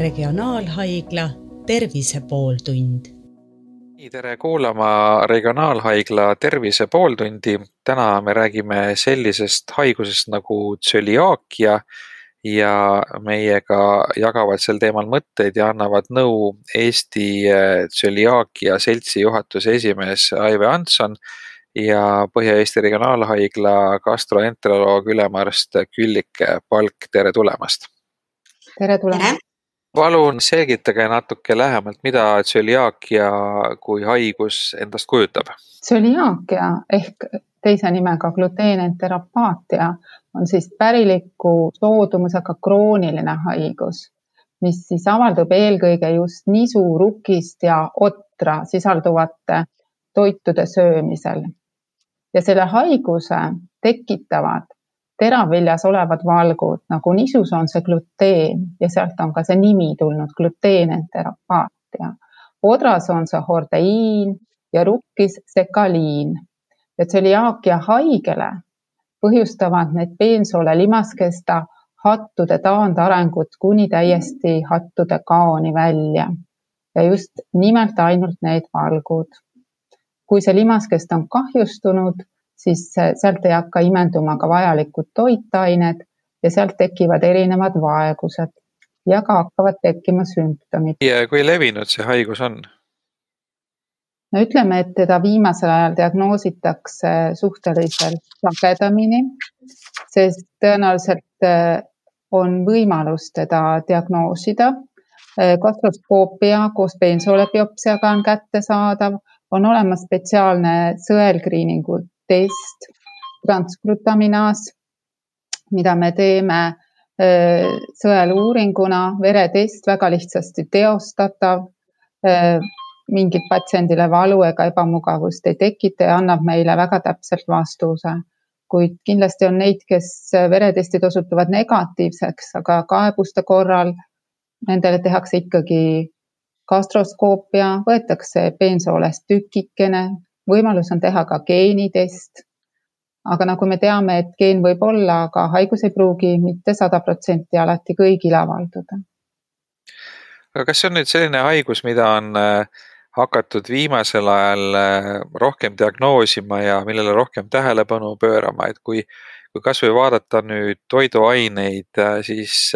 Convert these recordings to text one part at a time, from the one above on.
Regionaalhaigla Tervise pooltund. nii, tere kuulama Regionaalhaigla Tervise pooltundi. täna me räägime sellisest haigusest nagu tsöliaakia ja meiega jagavad sel teemal mõtteid ja annavad nõu Eesti tsöliaakia seltsi juhatuse esimees Aive Anson ja Põhja-Eesti Regionaalhaigla gastroenteroloog, ülemarst Küllike Palk, tere tulemast! tere tulemast! Palun selgitage natuke lähemalt, mida tsöliaakia kui haigus endast kujutab? tsöliaakia ehk teise nimega gluteenenterapaatia on siis päriliku soodumusega krooniline haigus, mis siis avaldub eelkõige just nisu, rukist ja otra sisalduvate toitude söömisel. ja selle haiguse tekitavad teraviljas olevad valgud, nagu nisus on see gluteen ja sealt on ka see nimi tulnud, gluteenenterapaatia. odras on see hordeiin ja rukkis sekaliin. ja tseliaakia haigele põhjustavad need peensoole limaskesta hattude taandarengut kuni täiesti hattude kaoni välja. ja just nimelt ainult need valgud. kui see limaskest on kahjustunud siis sealt ei hakka imenduma ka vajalikud toitained ja sealt tekivad erinevad vaegused ja ka hakkavad tekkima sümptomid. ja kui levinud see haigus on? no ütleme, et teda viimasel ajal diagnoositakse suhteliselt sagedamini, sest tõenäoliselt äh, on võimalus teda diagnoosida. Äh, gastroskoopia koos peensoole-biopsiaga on kättesaadav, on olemas spetsiaalne sõelgriiningu test, transglutaminaas, mida me teeme sõeluuringuna, veretest väga lihtsasti teostatav. mingit patsiendile valu ega ebamugavust ei tekita ja annab meile väga täpselt vastuse. kuid kindlasti on neid, kes veretestid osutuvad negatiivseks, aga kaebuste korral nendele tehakse ikkagi gastroskoopia, võetakse peensoolest tükikene, võimalus on teha ka geenitest. aga nagu me teame, et geen võib olla, aga haigus ei pruugi mitte sada protsenti alati kõigil avalduda. aga kas see on nüüd selline haigus, mida on äh, hakatud viimasel ajal äh, rohkem diagnoosima ja millele rohkem tähelepanu pöörama, et kui kui kasvõi vaadata nüüd toiduaineid, äh, siis,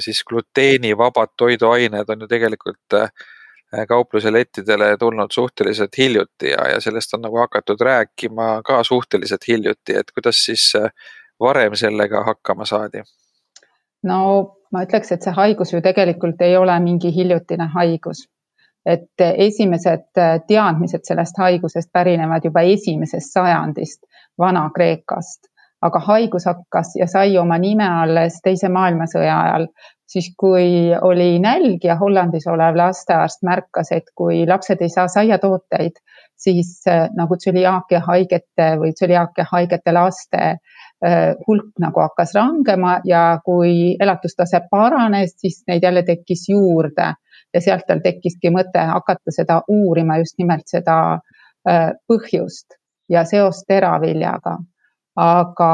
siis gluteenivabad toiduained on ju tegelikult Äh, kaupluse lettidele tulnud suhteliselt hiljuti ja, ja sellest on nagu hakatud rääkima ka suhteliselt hiljuti, et kuidas siis äh, varem sellega hakkama saadi? no ma ütleks, et see haigus ju tegelikult ei ole mingi hiljutine haigus. et esimesed äh, teadmised sellest haigusest pärinevad juba esimesest sajandist Vana-Kreekast, aga haigus hakkas ja sai oma nime alles Teise maailmasõja ajal siis kui oli nälg ja Hollandis olev lastearst märkas, et kui lapsed ei saa saiatooteid, siis äh, nagu tsüliaakia haigete või tsüliaakia haigete laste äh, hulk nagu hakkas rangema ja kui elatustase paranes, siis neid jälle tekkis juurde ja sealt tal tekkiski mõte hakata seda uurima, just nimelt seda äh, põhjust ja seost teraviljaga. Aga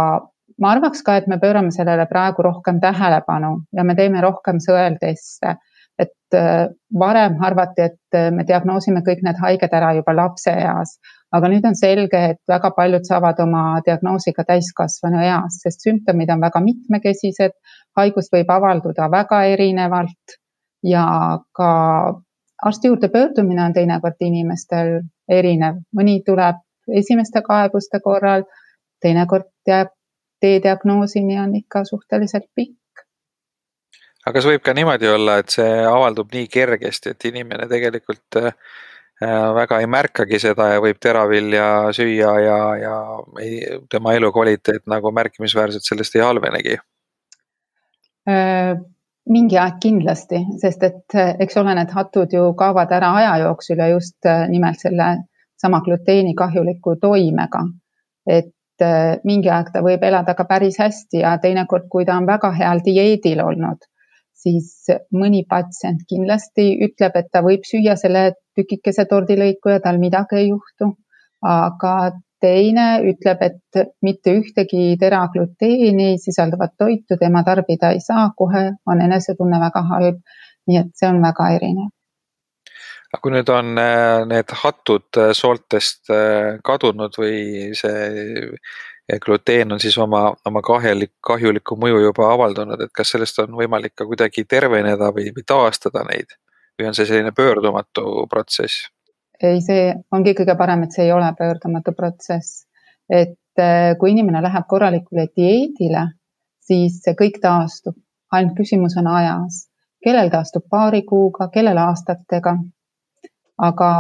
ma arvaks ka, et me pöörame sellele praegu rohkem tähelepanu ja me teeme rohkem sõelteste. et äh, varem arvati, et äh, me diagnoosime kõik need haiged ära juba lapseeas, aga nüüd on selge, et väga paljud saavad oma diagnoosi ka täiskasvanu eas, sest sümptomid on väga mitmekesised, haigus võib avalduda väga erinevalt. Ja ka arsti juurde pöördumine on teinekord inimestel erinev, mõni tuleb esimeste kaebuste korral, teinekord jääb D-diagnoosini on ikka suhteliselt pikk. aga kas võib ka niimoodi olla, et see avaldub nii kergesti, et inimene tegelikult äh, väga ei märkagi seda ja võib teravilja süüa ja, ja ei, tema elukvaliteet nagu märkimisväärselt sellest ei halvenegi? Äh, mingi aeg kindlasti, sest et äh, eks ole, need hatud ju kaovad ära aja jooksul ja just nimelt selle sama gluteeni kahjuliku toimega. et et mingi aeg ta võib elada ka päris hästi ja teinekord, kui ta on väga heal dieedil olnud, siis mõni patsient kindlasti ütleb, et ta võib süüa selle tükikese tordilõiku ja tal midagi ei juhtu. aga teine ütleb, et mitte ühtegi teragluteeni sisalduvat toitu tema tarbida ei saa, kohe on enesetunne väga halb nii et see on väga erinev aga kui nüüd on äh, need hatud äh, sooltest äh, kadunud või see gluteen on siis oma, oma kahjulik, kahjulikku mõju juba avaldanud, et kas sellest on võimalik ka kuidagi terveneda või, või taastada neid või on see selline pöördumatu protsess? ei, see ongi kõige parem, et see ei ole pöördumatu protsess. et kui inimene läheb korralikule dieedile, siis see kõik taastub, ainult küsimus on ajas. kellel taastub paari kuuga, kellel aastatega aga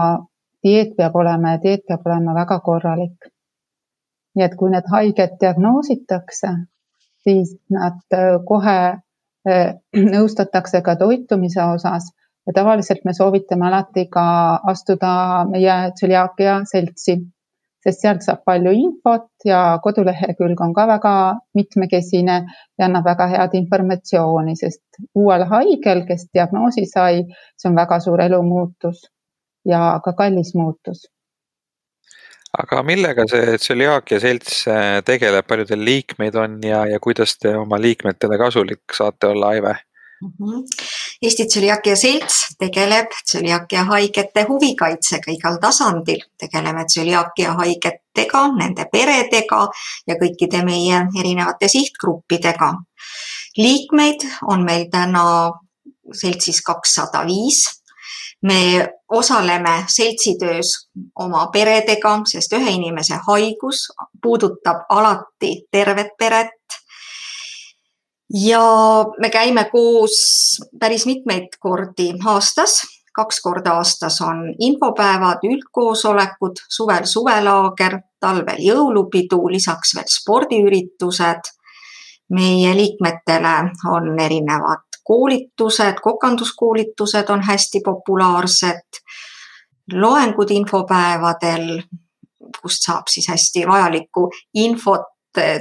dieet peab olema ja dieet peab olema väga korralik. nii et kui need haiged diagnoositakse, siis nad äh, kohe äh, nõustatakse ka toitumise osas ja tavaliselt me soovitame alati ka astuda meie tsüliaakia seltsi, sest sealt saab palju infot ja kodulehekülg on ka väga mitmekesine ja annab väga head informatsiooni, sest uuel haigel, kes diagnoosi sai, see on väga suur elumuutus ja ka kallis muutus. aga millega see tsüliaakia selts äh, tegeleb, palju teil liikmeid on ja, ja kuidas te oma liikmetele kasulik saate olla, Aive mm? -hmm. Eesti Tsüliaakia Selts tegeleb tsüliaakia haigete huvikaitsega igal tasandil, tegeleme tsüliaakia haigetega, nende peredega ja kõikide meie erinevate sihtgruppidega. liikmeid on meil täna seltsis kakssada viis me osaleme seltsitöös oma peredega, sest ühe inimese haigus puudutab alati tervet peret. ja me käime koos päris mitmeid kordi aastas, kaks korda aastas on infopäevad, üldkoosolekud, suvel suvelaager, talvel jõulupidu, lisaks veel spordiüritused. meie liikmetele on erinevad koolitused, kokanduskoolitused on hästi populaarsed, loengud infopäevadel, kust saab siis hästi vajalikku infot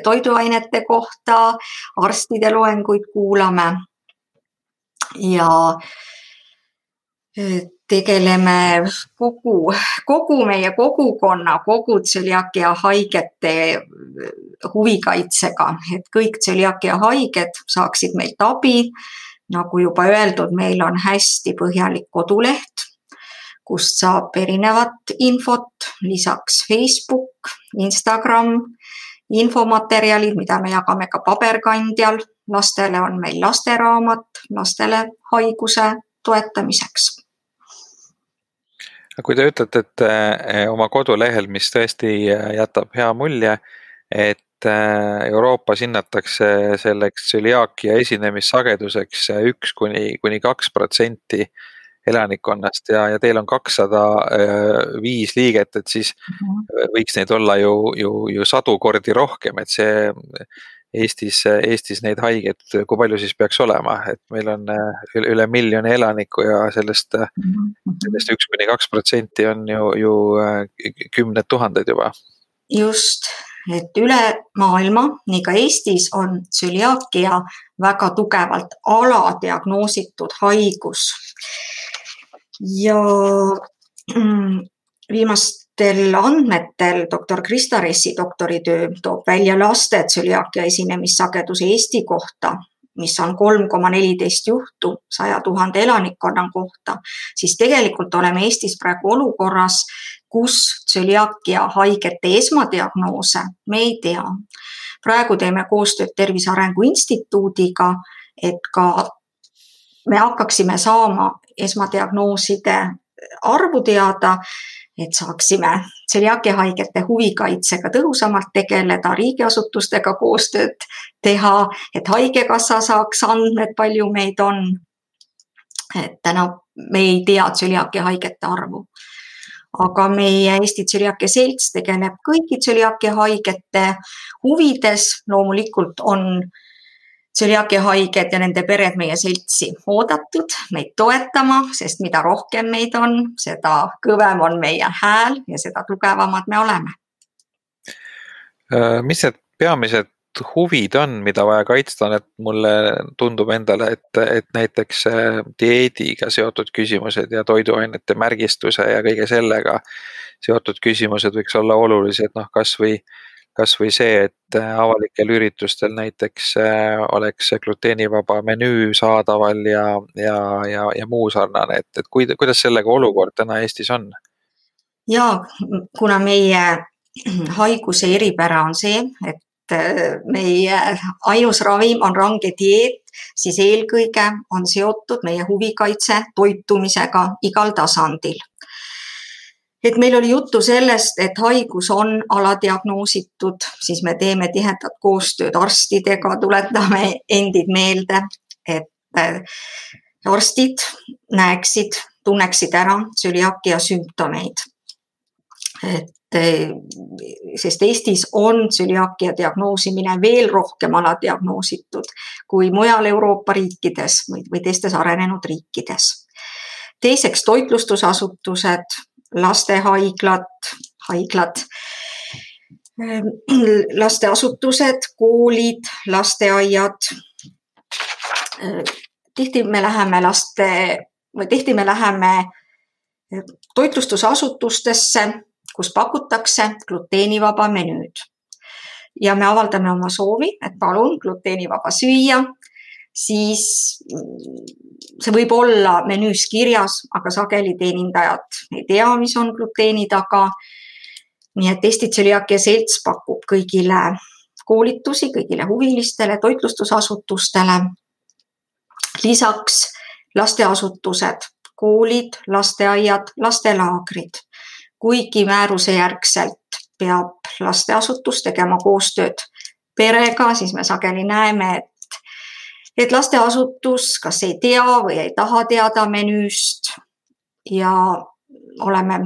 toiduainete kohta, arstide loenguid kuulame. Ja e, tegeleme kogu, kogu meie kogukonna, kogu tseliakia haigete huvikaitsega, et kõik tseliakia haiged saaksid meilt abi nagu juba öeldud, meil on hästi põhjalik koduleht, kust saab erinevat infot, lisaks Facebook, Instagram, infomaterjalid, mida me jagame ka paberkandjal. lastele on meil lasteraamat lastele haiguse toetamiseks kui te ütlete, et eh, oma kodulehel, mis tõesti eh, jätab hea mulje, et Äh, Euroopas hinnatakse selleks tsüliaakia esinemissageduseks üks kuni, kuni kaks protsenti elanikkonnast ja, ja teil on kakssada äh, viis liiget, et siis -hmm. võiks neid olla ju, ju, ju sadu kordi rohkem, et see Eestis, Eestis neid haigeid, kui palju siis peaks olema, et meil on üle, üle miljoni elaniku ja sellest -hmm. sellest üks kuni kaks protsenti on ju, ju kümned tuhanded juba. just et üle maailma, nii ka Eestis on tsüliaakia väga tugevalt aladiagnoositud haigus. ja mm, viimastel andmetel doktor Krista Ressi doktoritöö toob välja laste tsüliaakia esinemissageduse Eesti kohta mis on kolm koma neliteist juhtu saja tuhande elanikkonna kohta, siis tegelikult oleme Eestis praegu olukorras, kus tsüliaakia haigete esmadiagnoose me ei tea. praegu teeme koostööd Tervise Arengu Instituudiga, et ka me hakkaksime saama esmadiagnooside arvu teada, et saaksime tseliaakia haigete huvikaitsega tõhusamalt tegeleda, riigiasutustega koostööd teha, et Haigekassa saaks andmed, palju meid on. et täna me ei tea tseliaakia haigete arvu aga meie Eesti Tsüliaakia Selts tegeleb kõigi tsüliaakia haigete huvides. loomulikult on tsüliaakia haiged ja nende pered meie seltsi oodatud meid toetama, sest mida rohkem meid on, seda kõvem on meie hääl ja seda tugevamad me oleme. Äh, mis need peamised huvid on, mida vaja kaitsta on, et mulle tundub endale, et, et näiteks äh, dieediga seotud küsimused ja toiduainete märgistuse ja kõige sellega seotud küsimused võiks olla olulised, noh kasvõi kasvõi see, et avalikel üritustel näiteks oleks gluteenivaba menüü saadaval ja, ja, ja, ja muu sarnane, et, et kuid, kuidas sellega olukord täna Eestis on? ja kuna meie haiguse eripära on see, et meie ainus ravim on range dieet, siis eelkõige on seotud meie huvikaitse toitumisega igal tasandil et meil oli juttu sellest, et haigus on aladiagnoositud, siis me teeme tihedat koostööd arstidega, tuletame endid meelde, et äh, arstid näeksid, tunneksid ära tsüliakia sümptomeid. et äh, sest Eestis on tsüliakia diagnoosimine veel rohkem aladiagnoositud kui mujal Euroopa riikides või, teistes arenenud riikides. teiseks toitlustusasutused lastehaiglad, haiglad, lasteasutused, koolid, lasteaiad. tihti me läheme laste või tihti me läheme toitlustusasutustesse, kus pakutakse gluteenivaba menüüd. ja me avaldame oma soovi, et palun gluteenivaba süüa siis mm, see võib olla menüüs kirjas, aga sageli teenindajad ei tea, mis on gluteeni taga. nii et Eesti Tseliakia Selts pakub kõigile koolitusi, kõigile huvilistele, toitlustusasutustele. lisaks lasteasutused, koolid, lasteaiad, lastelaagrid. Kuigi määruse järgselt peab lasteasutus tegema koostööd perega, siis me sageli näeme, et et lasteasutus kas ei tea või ei taha teada menüüst ja oleme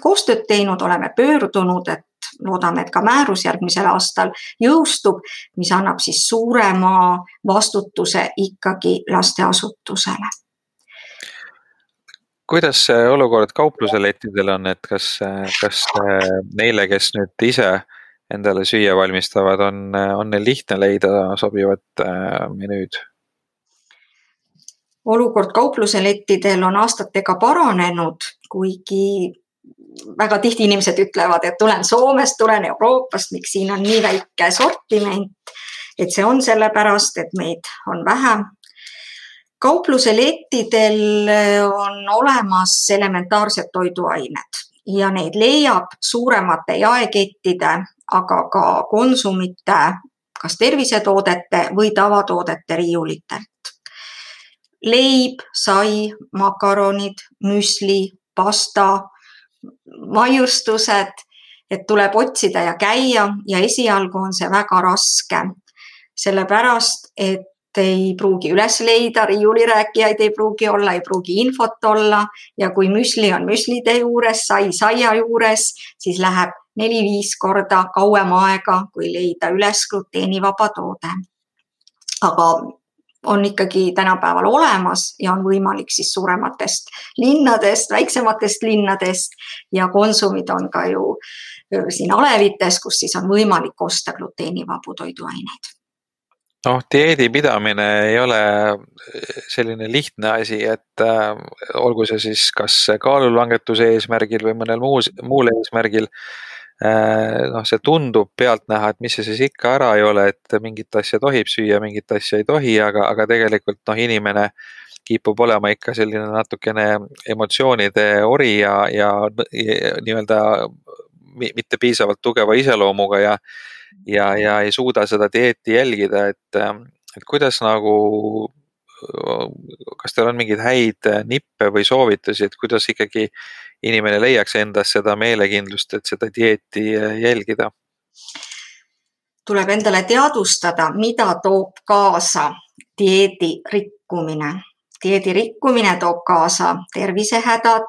koostööd teinud, oleme pöördunud, et loodame, et ka määrus järgmisel aastal jõustub, mis annab siis suurema vastutuse ikkagi lasteasutusele. Kuidas see olukord kaupluse lettidel on, et kas, kas neile, kes nüüd ise endale süüa valmistavad, on, on neil lihtne leida sobivat äh, menüüd? olukord kaupluse lettidel on aastatega paranenud, kuigi väga tihti inimesed ütlevad, et tulen Soomest, tulen Euroopast, miks siin on nii väike sortiment. et see on sellepärast, et meid on vähe. Kaupluse lettidel on olemas elementaarsed toiduained ja neid leiab suuremate jaekettide, aga ka konsumite, kas tervisetoodete või tavatoodete riiulitelt. leib, sai, makaronid, müsli, pasta, maiustused, et tuleb otsida ja käia ja esialgu on see väga raske, sellepärast et ei pruugi üles leida, riiulirääkijaid ei pruugi olla, ei pruugi infot olla ja kui müsli on müslide juures, sai saia juures, siis läheb neli-viis korda kauem aega, kui leida üles gluteenivaba toode. aga on ikkagi tänapäeval olemas ja on võimalik siis suurematest linnadest, väiksematest linnadest ja Konsumid on ka ju siin alevites, kus siis on võimalik osta gluteenivabu toiduaineid noh, dieedi pidamine ei ole selline lihtne asi, et äh, olgu see siis kas kaalulangetuse eesmärgil või mõnel muus, muul eesmärgil äh,. noh, see tundub pealtnäha, et mis see siis ikka ära ei ole, et mingit asja tohib süüa, mingit asja ei tohi, aga, aga tegelikult noh, inimene kipub olema ikka selline natukene emotsioonide ori ja, ja, ja nii-öelda mitte piisavalt tugeva iseloomuga ja ja, ja ei suuda seda dieeti jälgida, et, et kuidas nagu, kas teil on mingeid häid nippe või soovitusi, et kuidas ikkagi inimene leiaks endas seda meelekindlust, et seda dieeti jälgida? tuleb endale teadvustada, mida toob kaasa dieedi rikkumine. dieedi rikkumine toob kaasa tervisehädad,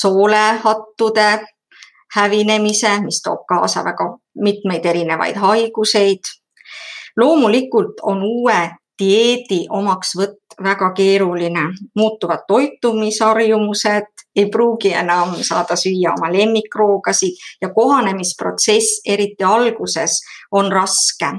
soolehattude hävinemise, mis toob kaasa väga mitmeid erinevaid haiguseid. loomulikult on uue dieedi omaksvõtt väga keeruline, muutuvad toitumisharjumused, ei pruugi enam saada süüa oma lemmikroogasid ja kohanemisprotsess, eriti alguses, on raske.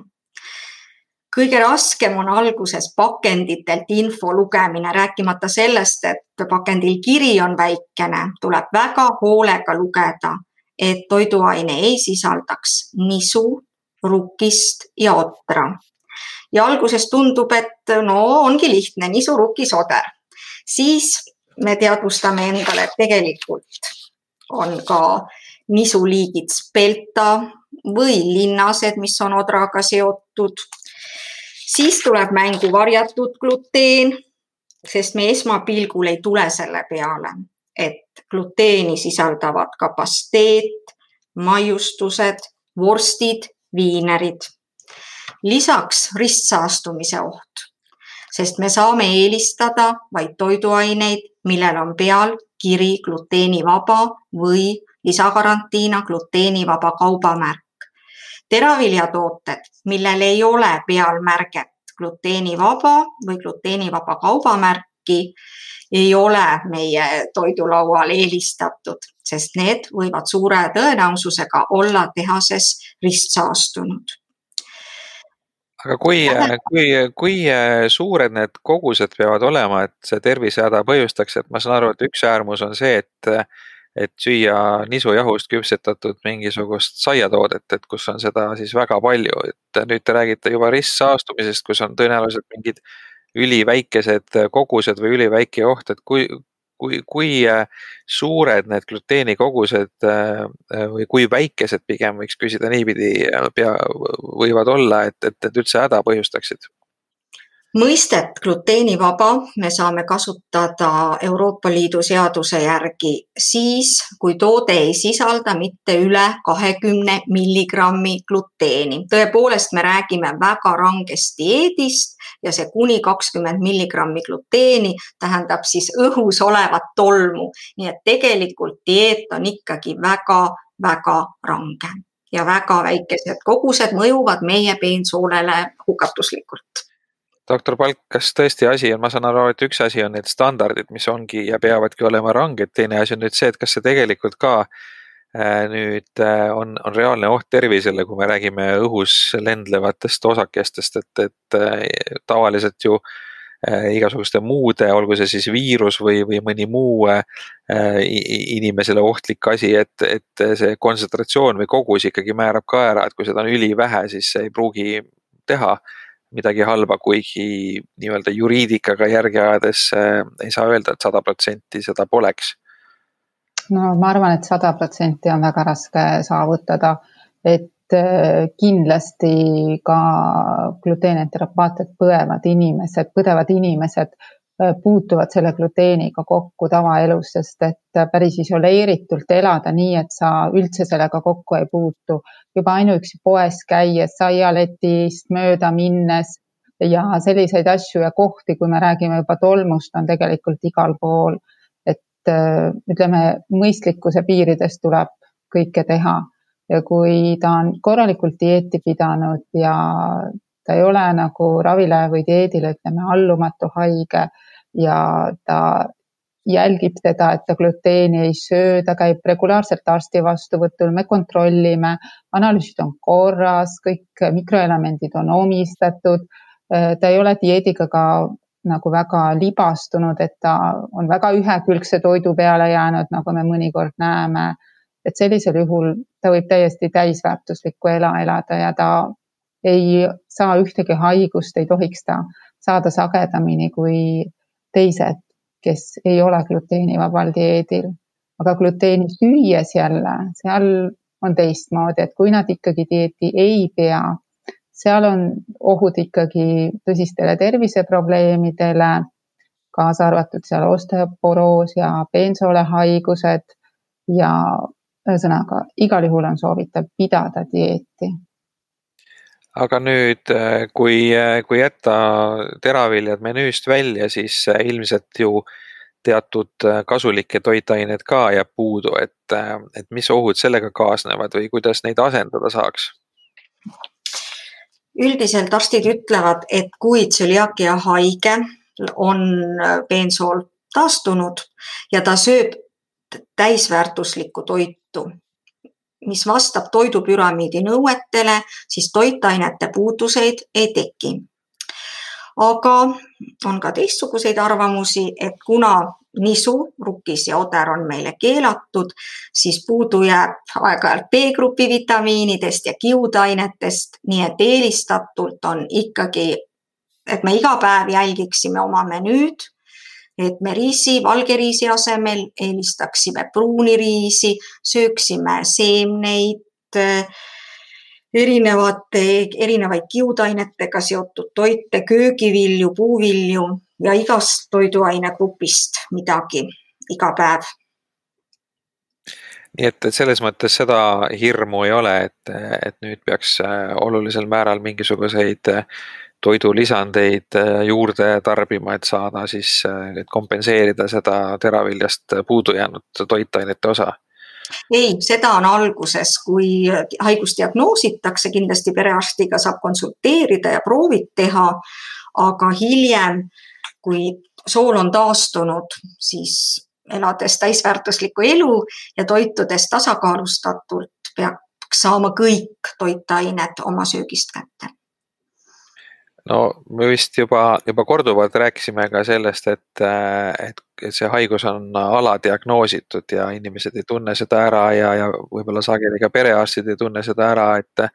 Kõige raskem on alguses pakenditelt info lugemine, rääkimata sellest, et pakendil kiri on väikene, tuleb väga hoolega lugeda et toiduaine ei sisaldaks nisu, rukist ja otra. ja alguses tundub, et no ongi lihtne, nisu, rukis, oder. siis me teadvustame endale, et tegelikult on ka nisuliigid spelta või linnased, mis on odraga seotud. siis tuleb mängu varjatud gluteen, sest me esmapilgul ei tule selle peale, et gluteeni sisaldavad ka pasteet, maiustused, vorstid, viinerid. lisaks ristsaastumise oht, sest me saame eelistada vaid toiduaineid, millel on peal kiri gluteenivaba või lisakarantiina gluteenivaba kaubamärk. teraviljatooted, millel ei ole peal märget gluteenivaba või gluteenivaba kaubamärki, ei ole meie toidulaual eelistatud, sest need võivad suure tõenäosusega olla tehases ristsaastunud. Aga kui, kui, kui suured need kogused peavad olema, et see tervisehäda põhjustaks, et ma saan aru, et üks äärmus on see, et et süüa nisujahust küpsetatud mingisugust saiatoodet, et kus on seda siis väga palju, et nüüd te räägite juba ristsaastumisest, kus on tõenäoliselt mingid üliväikesed kogused või üliväike oht, et kui, kui, kui äh, suured need gluteeni kogused äh, või kui väikesed pigem võiks küsida niipidi pea, võivad olla, et, et need üldse häda põhjustaksid? Mõistet gluteenivaba me saame kasutada Euroopa Liidu seaduse järgi siis, kui toode ei sisalda mitte üle kahekümne milligrammi gluteeni. tõepoolest, me räägime väga rangest dieedist ja see kuni kakskümmend milligrammi gluteeni tähendab siis õhus olevat tolmu. nii et tegelikult dieet on ikkagi väga-väga range ja väga väikesed kogused mõjuvad meie peensoolele hukatuslikult doktor Palk, kas tõesti asi on, ma saan aru, et üks asi on need standardid, mis ongi ja peavadki olema ranged, teine asi on nüüd see, et kas see tegelikult ka äh, nüüd äh, on, on reaalne oht tervisele, kui me räägime õhus lendlevatest osakestest, et, et äh, tavaliselt ju igasuguste muude, olgu see siis viirus või, või mõni muu inimesele ohtlik asi, et, et see kontsentratsioon või kogus ikkagi määrab ka ära, et kui seda on ülivähe, siis see ei pruugi teha midagi halba, kuigi nii-öelda juriidikaga järgi ajades äh, ei saa öelda, et sada protsenti seda poleks. no ma arvan, et sada protsenti on väga raske saavutada, et äh, kindlasti ka gluteeniterapaatiat põevad inimesed, põdevad inimesed puutuvad selle gluteeniga kokku tavaelus, sest et päris isoleeritult elada nii, et sa üldse sellega kokku ei puutu. juba ainuüksi poes käies, saialetist mööda minnes ja selliseid asju ja kohti, kui me räägime juba tolmust, on tegelikult igal pool. et äh, ütleme, mõistlikkuse piirides tuleb kõike teha ja kui ta on korralikult dieeti pidanud ja ta ei ole nagu ravile või dieedile, ütleme, allumatu haige ja ta jälgib seda, et ta gluteeni ei söö, ta käib regulaarselt arsti vastuvõtul, me kontrollime, analüüsid on korras, kõik mikroelemendid on omistatud. ta ei ole dieediga ka nagu väga libastunud, et ta on väga ühekülgse toidu peale jäänud, nagu me mõnikord näeme. et sellisel juhul ta võib täiesti täisväärtuslikku ela elada ja ta ei saa ühtegi haigust, ei tohiks ta saada sagedamini kui teised, kes ei ole gluteenivabal dieedil. aga gluteeni süües jälle, seal on teistmoodi, et kui nad ikkagi dieeti ei pea, seal on ohud ikkagi tõsistele terviseprobleemidele, kaasa arvatud seal osteoporoos ja peensoolehaigused ja ühesõnaga igal juhul on soovitav pidada dieeti aga nüüd, äh, kui, äh, kui jätta teraviljad menüüst välja, siis äh, ilmselt ju teatud kasulikke toitained ka jääb puudu, et, et mis ohud sellega kaasnevad või kuidas neid asendada saaks? üldiselt arstid ütlevad, et kui tsüliaakia haige on peensool taastunud ja ta sööb täisväärtuslikku toitu, mis vastab toidupüramiidi nõuetele, siis toitainete puuduseid ei teki. aga on ka teistsuguseid arvamusi, et kuna nisu, rukis ja oder on meile keelatud, siis puudu jääb aeg-ajalt B-grupi vitamiinidest ja kiudainetest, nii et eelistatult on ikkagi, et me iga päev jälgiksime oma menüüd et me riisi, valge riisi asemel eelistaksime pruuni riisi, sööksime seemneid, erinevate, erinevaid kiudainetega seotud toite, köögivilju, puuvilju ja igast toiduainegrupist midagi iga päev. Nii et, et selles mõttes seda hirmu ei ole, et, et nüüd peaks olulisel määral mingisuguseid toidulisandeid juurde tarbima, et saada siis, et kompenseerida seda teraviljast puudu jäänud toitainete osa ei, seda on alguses, kui haigus diagnoositakse, kindlasti perearstiga saab konsulteerida ja proovid teha. aga hiljem, kui sool on taastunud, siis elades täisväärtuslikku elu ja toitudes tasakaalustatult, peaks saama kõik toitained oma söögist kätte no me vist juba, juba korduvalt rääkisime ka sellest, et, et, et see haigus on aladiagnoositud ja inimesed ei tunne seda ära ja, ja võib-olla sageli ka perearstid ei tunne seda ära, et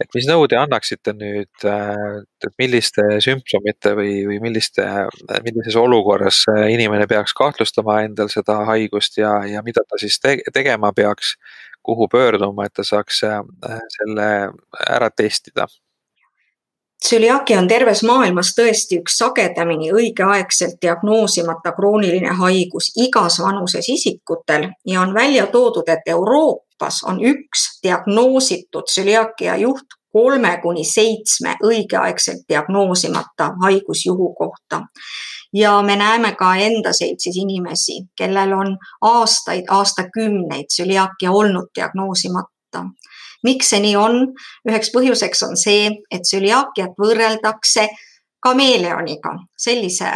et mis nõu te annaksite nüüd, et milliste sümptomite või, või milliste, millises olukorras inimene peaks kahtlustama endal seda haigust ja, ja mida ta siis te tegema peaks, kuhu pöörduma, et ta saaks selle ära testida tsüliaakia on terves maailmas tõesti üks sagedamini õigeaegselt diagnoosimata krooniline haigus igas vanuses isikutel ja on välja toodud, et Euroopas on üks diagnoositud tsüliaakia juht kolme kuni seitsme õigeaegselt diagnoosimata haigusjuhu kohta. ja me näeme ka enda seltsis inimesi, kellel on aastaid, aastakümneid tsüliaakia olnud diagnoosimata miks see nii on? üheks põhjuseks on see, et tsüliaakiat võrreldakse kameeleoniga, sellise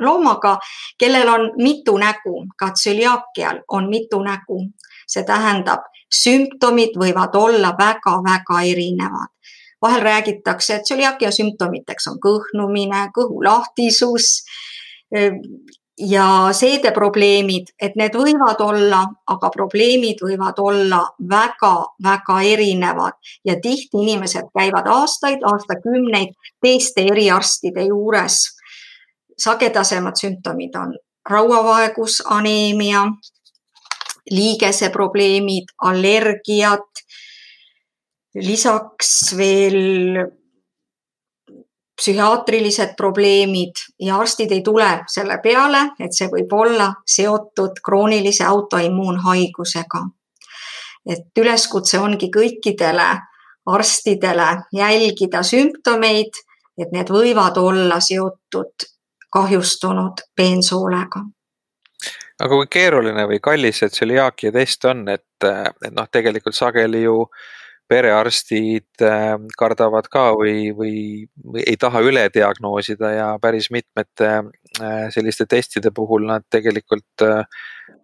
loomaga, kellel on mitu nägu, ka tsüliaakial on mitu nägu. see tähendab, sümptomid võivad olla väga-väga erinevad. vahel räägitakse, et tsüliaakia sümptomiteks on kõhnumine, kõhulahtisus, ja seedeprobleemid, et need võivad olla, aga probleemid võivad olla väga-väga erinevad ja tihti inimesed käivad aastaid, aastakümneid teiste eriarstide juures. sagedasemad sümptomid on rauavaegus, aneemia, liigeseprobleemid, allergiad, lisaks veel psühhiaatrilised probleemid ja arstid ei tule selle peale, et see võib olla seotud kroonilise autoimmuunhaigusega. et üleskutse ongi kõikidele arstidele jälgida sümptomeid, et need võivad olla seotud kahjustunud peensoolega aga kui keeruline või kallis see tsüliaakia test on, et, et noh, tegelikult sageli ju äh, perearstid ähm, kardavad ka või, või, või ei taha üle diagnoosida ja päris mitmete äh, selliste testide puhul nad tegelikult, äh,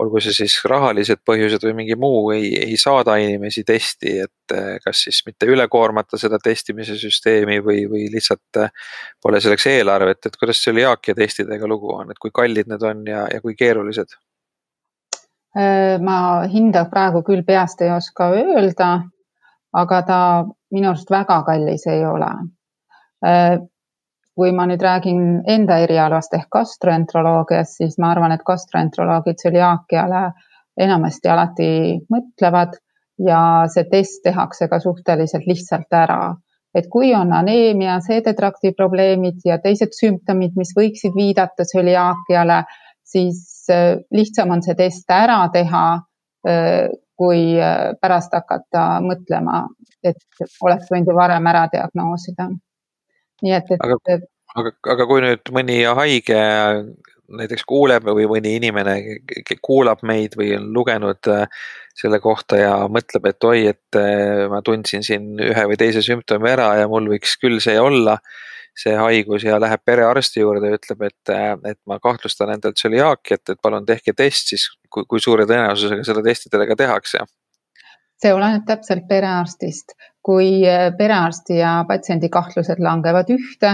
olgu see siis rahalised põhjused või mingi muu, ei, ei saada inimesi testi, et äh, kas siis mitte üle koormata seda testimise süsteemi või, või lihtsalt pole selleks eelarvet, et kuidas tsüliaakia testidega lugu on, et kui kallid need on ja, ja kui keerulised? ma hinda praegu küll peast ei oska öelda aga ta minu arust väga kallis ei ole. Äh, kui ma nüüd räägin enda erialast ehk gastroenteroloogiast, siis ma arvan, et gastroenteroloogid tsüliaakiale enamasti alati mõtlevad ja see test tehakse ka suhteliselt lihtsalt ära. et kui on aneemia, seedetrakti probleemid ja teised sümptomid, mis võiksid viidata tsüliaakiale, siis äh, lihtsam on see test ära teha äh, kui äh, pärast hakata mõtlema, et oleks võinud ju varem ära diagnoosida. nii et, et. aga, aga, aga kui nüüd mõni haige näiteks kuuleb või mõni inimene kuulab meid või on lugenud äh, selle kohta ja mõtleb, et oi, et äh, ma tundsin siin ühe või teise sümptomi ära ja mul võiks küll see olla see haigus ja läheb perearsti juurde ja ütleb, et, et ma kahtlustan endal tsüliaakiat, et palun tehke test, siis kui, kui suure tõenäosusega seda testi teile ka tehakse? see oleneb täpselt perearstist. kui äh, perearsti ja patsiendi kahtlused langevad ühte,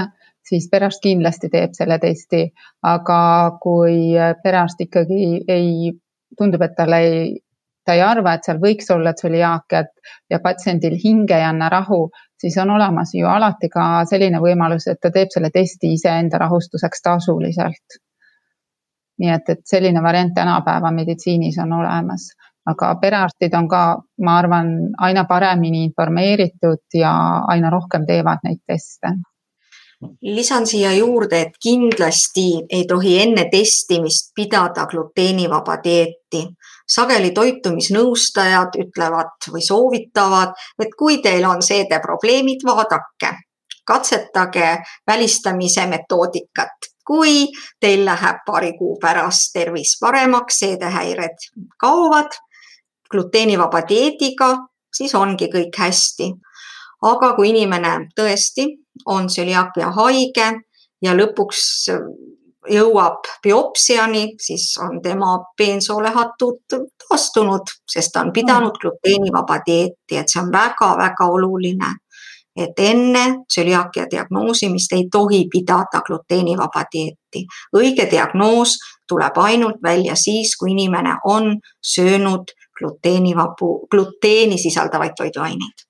siis perearst kindlasti teeb selle testi, aga kui perearst ikkagi ei, tundub, et talle ei, ta ei arva, et seal võiks olla tsüliaakiat ja patsiendil hing ei anna rahu, siis on olemas ju alati ka selline võimalus, et ta teeb selle testi iseenda rahustuseks tasuliselt. nii et, et selline variant tänapäeva meditsiinis on olemas aga perearstid on ka, ma arvan, aina paremini informeeritud ja aina rohkem teevad neid teste lisan siia juurde, et kindlasti ei tohi enne testimist pidada gluteenivaba dieeti. Sageli toitumisnõustajad ütlevad või soovitavad, et kui teil on seedeprobleemid, vaadake, katsetage välistamise metoodikat. kui teil läheb paari kuu pärast tervis paremaks, seedehäired kaovad, gluteenivaba dieediga, siis ongi kõik hästi. aga kui inimene tõesti on tsüliaakia haige ja lõpuks jõuab biopsiani, siis on tema peensoolehatud taastunud, sest ta on pidanud mm. gluteenivaba dieeti, et see on väga-väga oluline. et enne tsüliaakia diagnoosimist ei tohi pidada gluteenivaba dieeti. õige diagnoos tuleb ainult välja siis, kui inimene on söönud gluteenivabu, gluteeni sisaldavaid toiduaineid.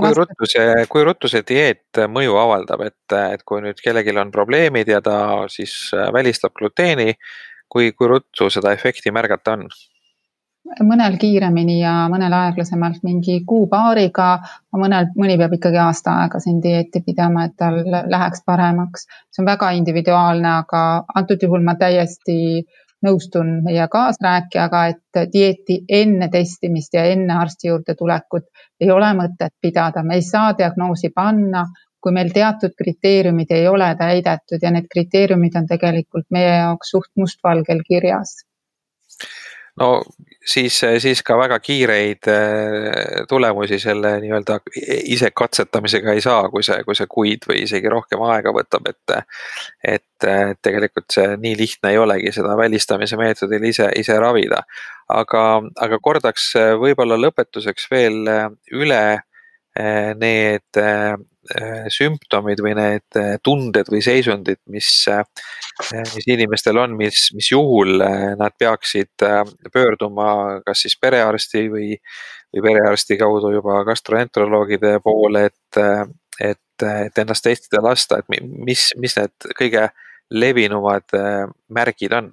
Kui ruttu see, kui ruttu see dieet mõju avaldab, et, et kui nüüd kellelgi on probleemid ja ta siis välistab gluteeni, kui, kui ruttu seda efekti märgata on? mõnel kiiremini ja mõnel aeglasemalt, mingi kuu-paariga, mõnel, mõni peab ikkagi aasta aega siin dieeti pidama, et tal läheks paremaks. see on väga individuaalne, aga antud juhul ma täiesti äh, nõustun meie kaasrääkijaga, et dieeti enne testimist ja enne arsti juurde tulekut ei ole mõtet pidada, me ei saa diagnoosi panna, kui meil teatud kriteeriumid ei ole täidetud ja need kriteeriumid on tegelikult meie jaoks suht mustvalgel kirjas no siis, siis ka väga kiireid äh, tulemusi selle nii-öelda ise katsetamisega ei saa, kui see, kui see kuid või isegi rohkem aega võtab, et. et tegelikult see nii lihtne ei olegi seda välistamise meetodil ise, ise ravida. aga, aga kordaks võib-olla lõpetuseks veel üle äh, need sümptomid või need äh, tunded või seisundid, mis, äh, mis inimestel on, mis, mis juhul nad peaksid pöörduma kas siis perearsti või, või perearsti kaudu juba gastroenteroloogide poole, et, et, et ennast testida lasta, et mis, mis need kõige levinumad märgid on?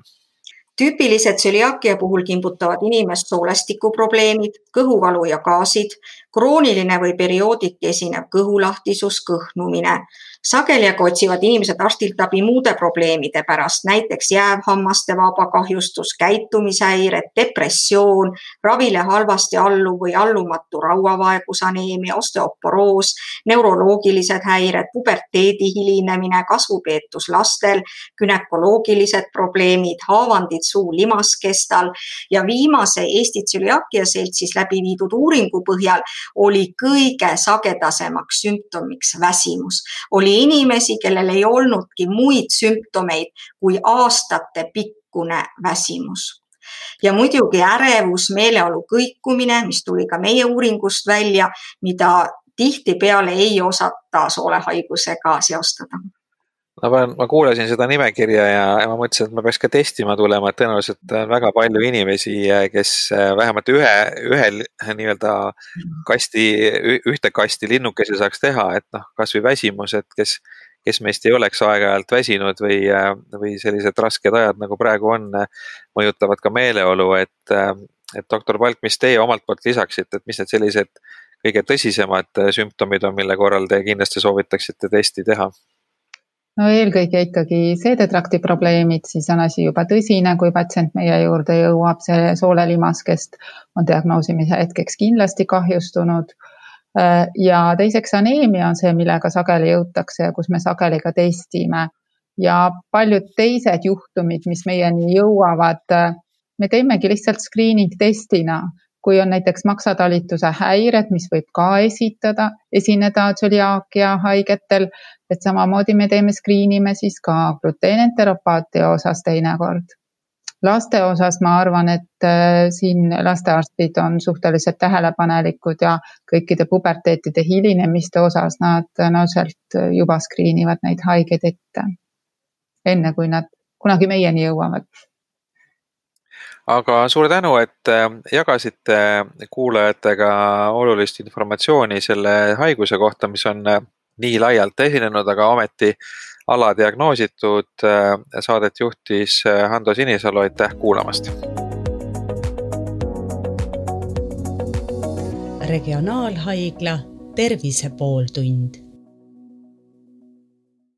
Tüüpilised tsüliaakia puhul kimbutavad inimest soolestikuprobleemid, kõhuvalu ja gaasid, krooniline või periooditi esinev kõhulahtisus, kõhnumine, sageli aga otsivad inimesed arstilt abi muude probleemide pärast, näiteks jäävhammaste vabakahjustus, käitumishäired, depressioon, ravile halvasti alluv või allumatu rauavaegus, aneemia, osteoporoos, neuroloogilised häired, puberteedi hilinemine, kasvupeetus lastel, günekoloogilised probleemid, haavandid suu limaskestal ja viimase Eesti tsüliaakia seltsis läbi viidud uuringu põhjal oli kõige sagedasemaks sümptomiks väsimus, oli inimesi, kellel ei olnudki muid sümptomeid kui aastatepikkune väsimus. ja muidugi ärevus, meeleolu kõikumine, mis tuli ka meie uuringust välja, mida tihtipeale ei osata soolehaigusega seostada ma pean, ma kuulasin seda nimekirja ja, ja ma mõtlesin, et ma peaks ka testima tulema, et tõenäoliselt on väga palju inimesi, kes äh, vähemalt ühe, ühel nii-öelda kasti, ühte kasti linnukesi saaks teha, et noh, kasvõi väsimus, et kes, kes meist ei oleks aeg-ajalt väsinud või, äh, või sellised rasked ajad, nagu praegu on, mõjutavad ka meeleolu, et, et doktor Palk, mis teie omalt poolt lisaksite, et mis need sellised kõige tõsisemad sümptomid on, mille korral te kindlasti soovitaksite testi teha? No eelkõige ikkagi seedetrakti probleemid, siis on asi juba tõsine, kui patsient meie juurde jõuab, see soolelimaskest on diagnoosimise hetkeks kindlasti kahjustunud. ja teiseks aneemia on see, millega sageli jõutakse ja kus me sageli ka testime ja paljud teised juhtumid, mis meieni jõuavad, me teemegi lihtsalt screening testina, kui on näiteks maksatalituse häired, mis võib ka esitada, esineda tsüliaakia haigetel, et samamoodi me teeme, screen ime siis ka gluteenenteropaati osas teinekord. laste osas ma arvan, et äh, siin lastearstid on suhteliselt tähelepanelikud ja kõikide puberteetide hilinemiste osas nad tõenäoliselt juba skriinivad neid haigeid ette, enne kui nad kunagi meieni jõuavad aga suur tänu, et äh, jagasite kuulajatega olulist informatsiooni selle haiguse kohta, mis on äh, nii laialt esinenud, aga ometi aladiagnoositud. Äh, saadet juhtis Hando Sinisalu, aitäh kuulamast. regionaalhaigla Tervise pooltund